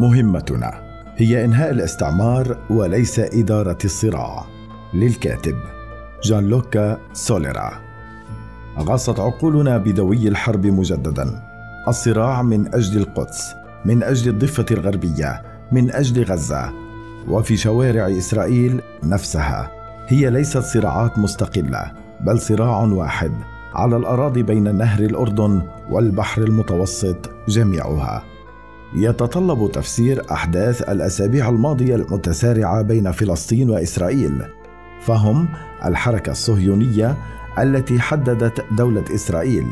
مهمتنا هي إنهاء الاستعمار وليس إدارة الصراع. للكاتب جان لوكا سوليرا. غاصت عقولنا بدوي الحرب مجددا. الصراع من أجل القدس من أجل الضفة الغربية من أجل غزة. وفي شوارع إسرائيل نفسها هي ليست صراعات مستقلة بل صراع واحد على الأراضي بين نهر الأردن والبحر المتوسط جميعها. يتطلب تفسير أحداث الأسابيع الماضية المتسارعة بين فلسطين وإسرائيل فهم الحركة الصهيونية التي حددت دولة إسرائيل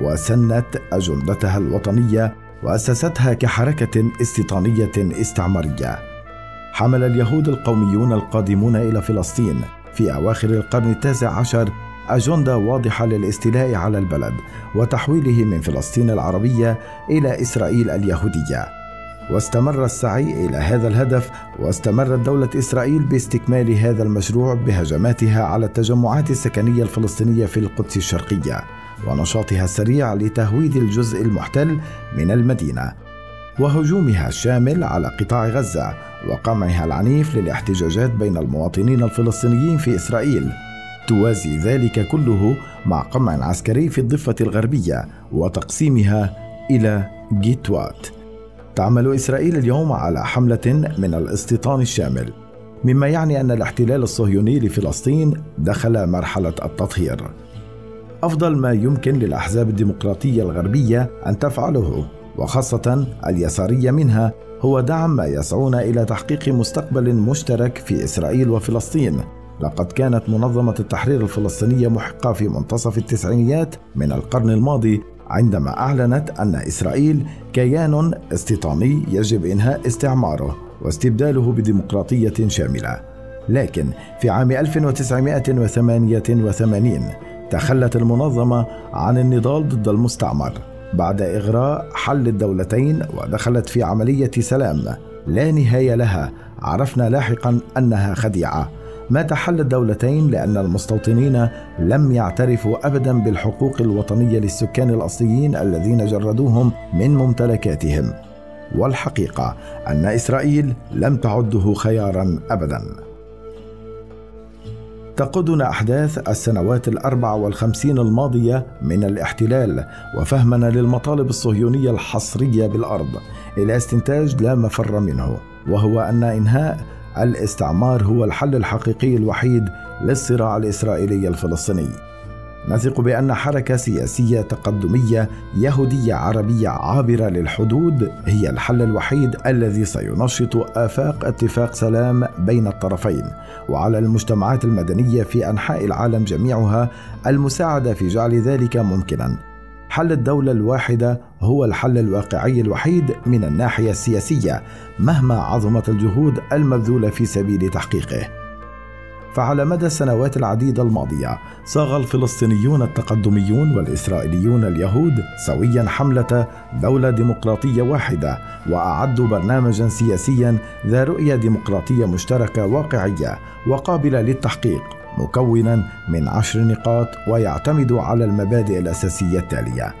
وسنت أجندتها الوطنية وأسستها كحركة استيطانية استعمارية. حمل اليهود القوميون القادمون إلى فلسطين في أواخر القرن التاسع عشر أجندة واضحة للاستيلاء على البلد وتحويله من فلسطين العربية إلى إسرائيل اليهودية. واستمر السعي إلى هذا الهدف واستمرت دولة إسرائيل باستكمال هذا المشروع بهجماتها على التجمعات السكنية الفلسطينية في القدس الشرقية ونشاطها السريع لتهويد الجزء المحتل من المدينة. وهجومها الشامل على قطاع غزة وقمعها العنيف للاحتجاجات بين المواطنين الفلسطينيين في إسرائيل. توازي ذلك كله مع قمع عسكري في الضفة الغربية وتقسيمها إلى جيتوات. تعمل إسرائيل اليوم على حملة من الاستيطان الشامل مما يعني أن الاحتلال الصهيوني لفلسطين دخل مرحلة التطهير. أفضل ما يمكن للأحزاب الديمقراطية الغربية أن تفعله وخاصة اليسارية منها هو دعم ما يسعون إلى تحقيق مستقبل مشترك في إسرائيل وفلسطين. لقد كانت منظمة التحرير الفلسطينية محقة في منتصف التسعينيات من القرن الماضي عندما أعلنت أن إسرائيل كيان استيطاني يجب إنهاء استعماره واستبداله بديمقراطية شاملة. لكن في عام 1988 تخلت المنظمة عن النضال ضد المستعمر بعد إغراء حل الدولتين ودخلت في عملية سلام لا نهاية لها عرفنا لاحقا أنها خديعة مات حل الدولتين لأن المستوطنين لم يعترفوا أبدا بالحقوق الوطنية للسكان الأصليين الذين جردوهم من ممتلكاتهم. والحقيقة أن إسرائيل لم تعده خيارا أبدا. تقودنا أحداث السنوات الأربع والخمسين الماضية من الاحتلال وفهمنا للمطالب الصهيونية الحصرية بالأرض إلى استنتاج لا مفر منه وهو أن إنهاء الاستعمار هو الحل الحقيقي الوحيد للصراع الإسرائيلي الفلسطيني. نثق بأن حركة سياسية تقدمية يهودية عربية عابرة للحدود هي الحل الوحيد الذي سينشط آفاق اتفاق سلام بين الطرفين وعلى المجتمعات المدنية في أنحاء العالم جميعها المساعدة في جعل ذلك ممكنا. حل الدولة الواحدة هو الحل الواقعي الوحيد من الناحية السياسية مهما عظمت الجهود المبذولة في سبيل تحقيقه. فعلى مدى السنوات العديدة الماضية صاغ الفلسطينيون التقدميون والإسرائيليون اليهود سويا حملة دولة ديمقراطية واحدة وأعدوا برنامجا سياسيا ذا رؤية ديمقراطية مشتركة واقعية وقابلة للتحقيق مكونا من عشر نقاط ويعتمد على المبادئ الأساسية التالية.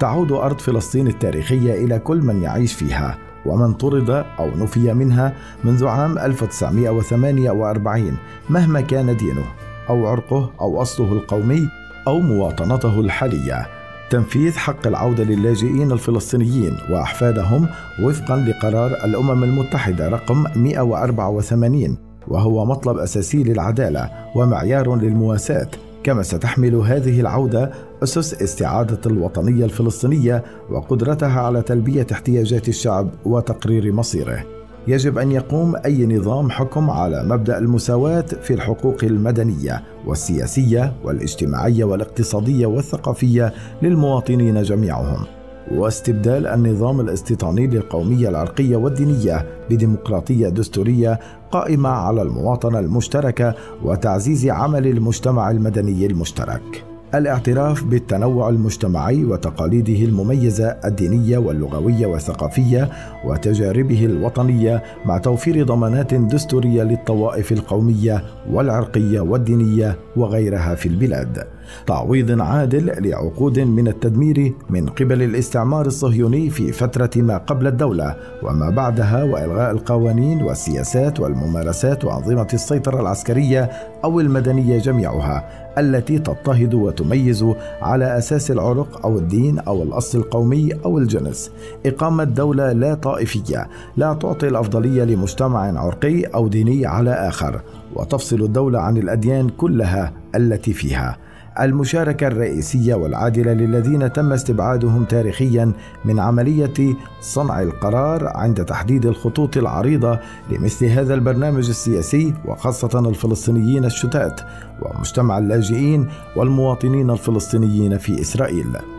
تعود أرض فلسطين التاريخية إلى كل من يعيش فيها ومن طرد أو نفي منها منذ عام 1948 مهما كان دينه أو عرقه أو أصله القومي أو مواطنته الحالية. تنفيذ حق العودة للاجئين الفلسطينيين وأحفادهم وفقا لقرار الأمم المتحدة رقم 184 وهو مطلب أساسي للعدالة ومعيار للمواساة كما ستحمل هذه العودة أسس استعادة الوطنية الفلسطينية وقدرتها على تلبية احتياجات الشعب وتقرير مصيره. يجب أن يقوم أي نظام حكم على مبدأ المساواة في الحقوق المدنية والسياسية والاجتماعية والاقتصادية والثقافية للمواطنين جميعهم. واستبدال النظام الاستيطاني للقومية العرقية والدينية بديمقراطية دستورية قائمة على المواطنة المشتركة وتعزيز عمل المجتمع المدني المشترك. الاعتراف بالتنوع المجتمعي وتقاليده المميزة الدينية واللغوية والثقافية وتجاربه الوطنية مع توفير ضمانات دستورية للطوائف القومية والعرقية والدينية وغيرها في البلاد تعويض عادل لعقود من التدمير من قبل الاستعمار الصهيوني في فترة ما قبل الدولة وما بعدها وإلغاء القوانين والسياسات والممارسات وأنظمة السيطرة العسكرية أو المدنية جميعها التي تضطهد وتميز على أساس العرق أو الدين أو الأصل القومي أو الجنس. إقامة دولة لا طائفية لا تعطي الأفضلية لمجتمع عرقي أو ديني على آخر وتفصل الدولة عن الأديان كلها التي فيها. المشاركة الرئيسية والعادلة للذين تم استبعادهم تاريخيا من عملية صنع القرار عند تحديد الخطوط العريضة لمثل هذا البرنامج السياسي وخاصة الفلسطينيين الشتات ومجتمع اللاجئين والمواطنين الفلسطينيين في إسرائيل.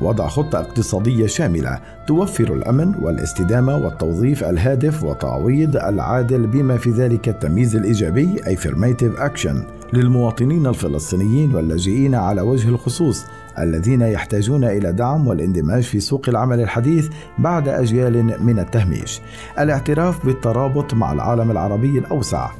وضع خطة اقتصادية شاملة توفر الأمن والاستدامة والتوظيف الهادف وتعويض العادل بما في ذلك التمييز الإيجابي affirmative action للمواطنين الفلسطينيين واللاجئين على وجه الخصوص الذين يحتاجون إلى دعم والاندماج في سوق العمل الحديث بعد أجيال من التهميش. الاعتراف بالترابط مع العالم العربي الأوسع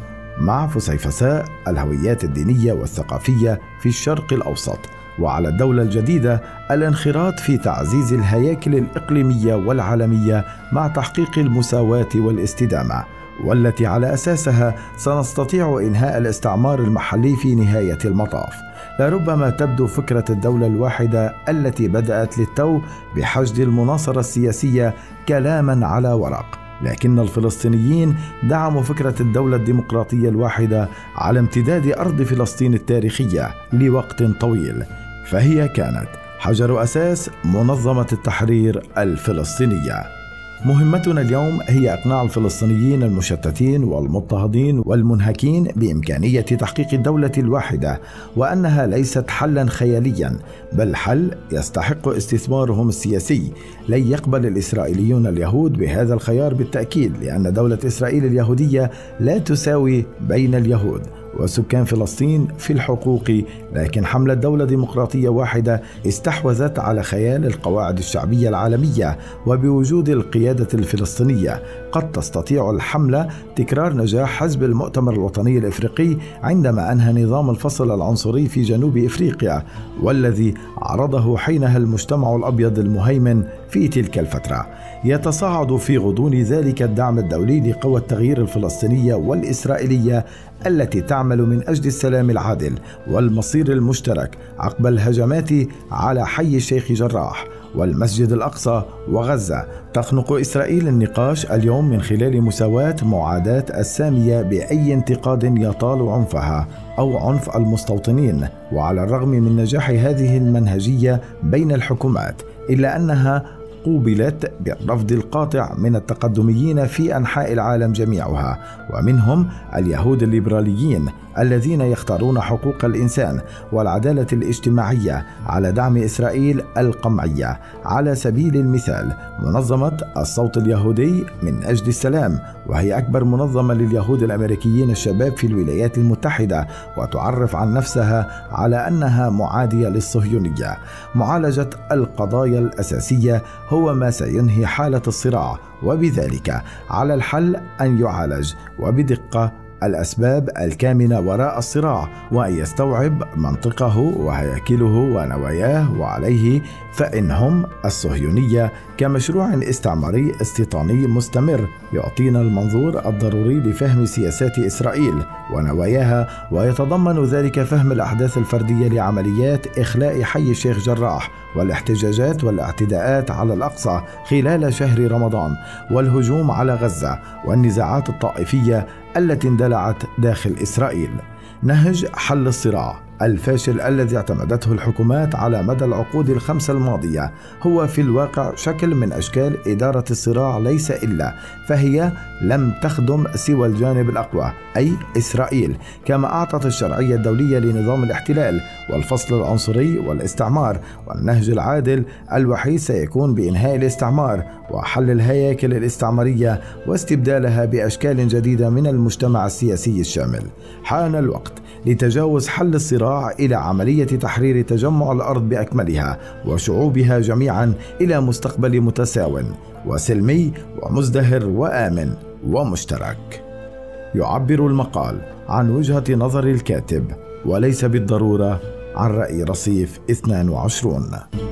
مع فسيفساء الهويات الدينية والثقافية في الشرق الأوسط. وعلى الدولة الجديدة الانخراط في تعزيز الهياكل الإقليمية والعالمية مع تحقيق المساواة والاستدامة. والتي على أساسها سنستطيع إنهاء الاستعمار المحلي في نهاية المطاف لربما تبدو فكرة الدولة الواحدة التي بدأت للتو بحشد المناصرة السياسية كلاما على ورق لكن الفلسطينيين دعموا فكرة الدولة الديمقراطية الواحدة على امتداد أرض فلسطين التاريخية لوقت طويل فهي كانت حجر أساس منظمة التحرير الفلسطينية. مهمتنا اليوم هي إقناع الفلسطينيين المشتتين والمضطهدين والمنهكين بإمكانية تحقيق الدولة الواحدة وأنها ليست حلا خياليا بل حل يستحق استثمارهم السياسي. لن يقبل الإسرائيليون اليهود بهذا الخيار بالتأكيد لأن دولة إسرائيل اليهودية لا تساوي بين اليهود. وسكان فلسطين في الحقوق لكن حملة دولة ديمقراطية واحدة استحوذت على خيال القواعد الشعبية العالمية وبوجود القيادة الفلسطينية. قد تستطيع الحملة تكرار نجاح حزب المؤتمر الوطني الإفريقي عندما أنهى نظام الفصل العنصري في جنوب إفريقيا والذي عرضه حينها المجتمع الأبيض المهيمن في تلك الفترة. يتصاعد في غضون ذلك الدعم الدولي لقوى التغيير الفلسطينية والإسرائيلية التي تعمل من أجل السلام العادل والمصير المشترك عقب الهجمات على حي الشيخ جراح والمسجد الأقصى وغزة. تخنق إسرائيل النقاش اليوم من خلال مساواة معاداة السامية بأي انتقاد يطال عنفها أو عنف المستوطنين. وعلى الرغم من نجاح هذه المنهجية بين الحكومات إلا أنها قوبلت بالرفض القاطع من التقدميين في أنحاء العالم جميعها ومنهم اليهود الليبراليين الذين يختارون حقوق الإنسان والعدالة الاجتماعية على دعم إسرائيل القمعية. على سبيل المثال منظمة الصوت اليهودي من أجل السلام وهي أكبر منظمة لليهود الأمريكيين الشباب في الولايات المتحدة وتعرف عن نفسها على أنها معادية للصهيونية. معالجة القضايا الأساسية هو ما سينهي حالة الصراع وبذلك على الحل أن يعالج وبدقة الأسباب الكامنة وراء الصراع وأن يستوعب منطقه وهياكله ونواياه وعليه فإنهم الصهيونية كمشروع استعماري استيطاني مستمر يعطينا المنظور الضروري لفهم سياسات إسرائيل ونواياها ويتضمن ذلك فهم الأحداث الفردية لعمليات إخلاء حي الشيخ جراح والاحتجاجات والاعتداءات على الأقصى خلال شهر رمضان والهجوم على غزة والنزاعات الطائفية التي اندلعت داخل إسرائيل. نهج حل الصراع الفاشل الذي اعتمدته الحكومات على مدى العقود الخمسة الماضية. هو في الواقع شكل من أشكال إدارة الصراع ليس إلا فهي لم تخدم سوى الجانب الأقوى أي إسرائيل. كما أعطت الشرعية الدولية لنظام الاحتلال والفصل العنصري والاستعمار والنهج العادل الوحيد سيكون بإنهاء الاستعمار. وحل الهياكل الاستعمارية واستبدالها بأشكال جديدة من المجتمع السياسي الشامل. حان الوقت لتجاوز حل الصراع إلى عملية تحرير تجمع الأرض بأكملها وشعوبها جميعا إلى مستقبل متساو وسلمي ومزدهر وآمن ومشترك. يعبر المقال عن وجهة نظر الكاتب وليس بالضرورة عن رأي رصيف 22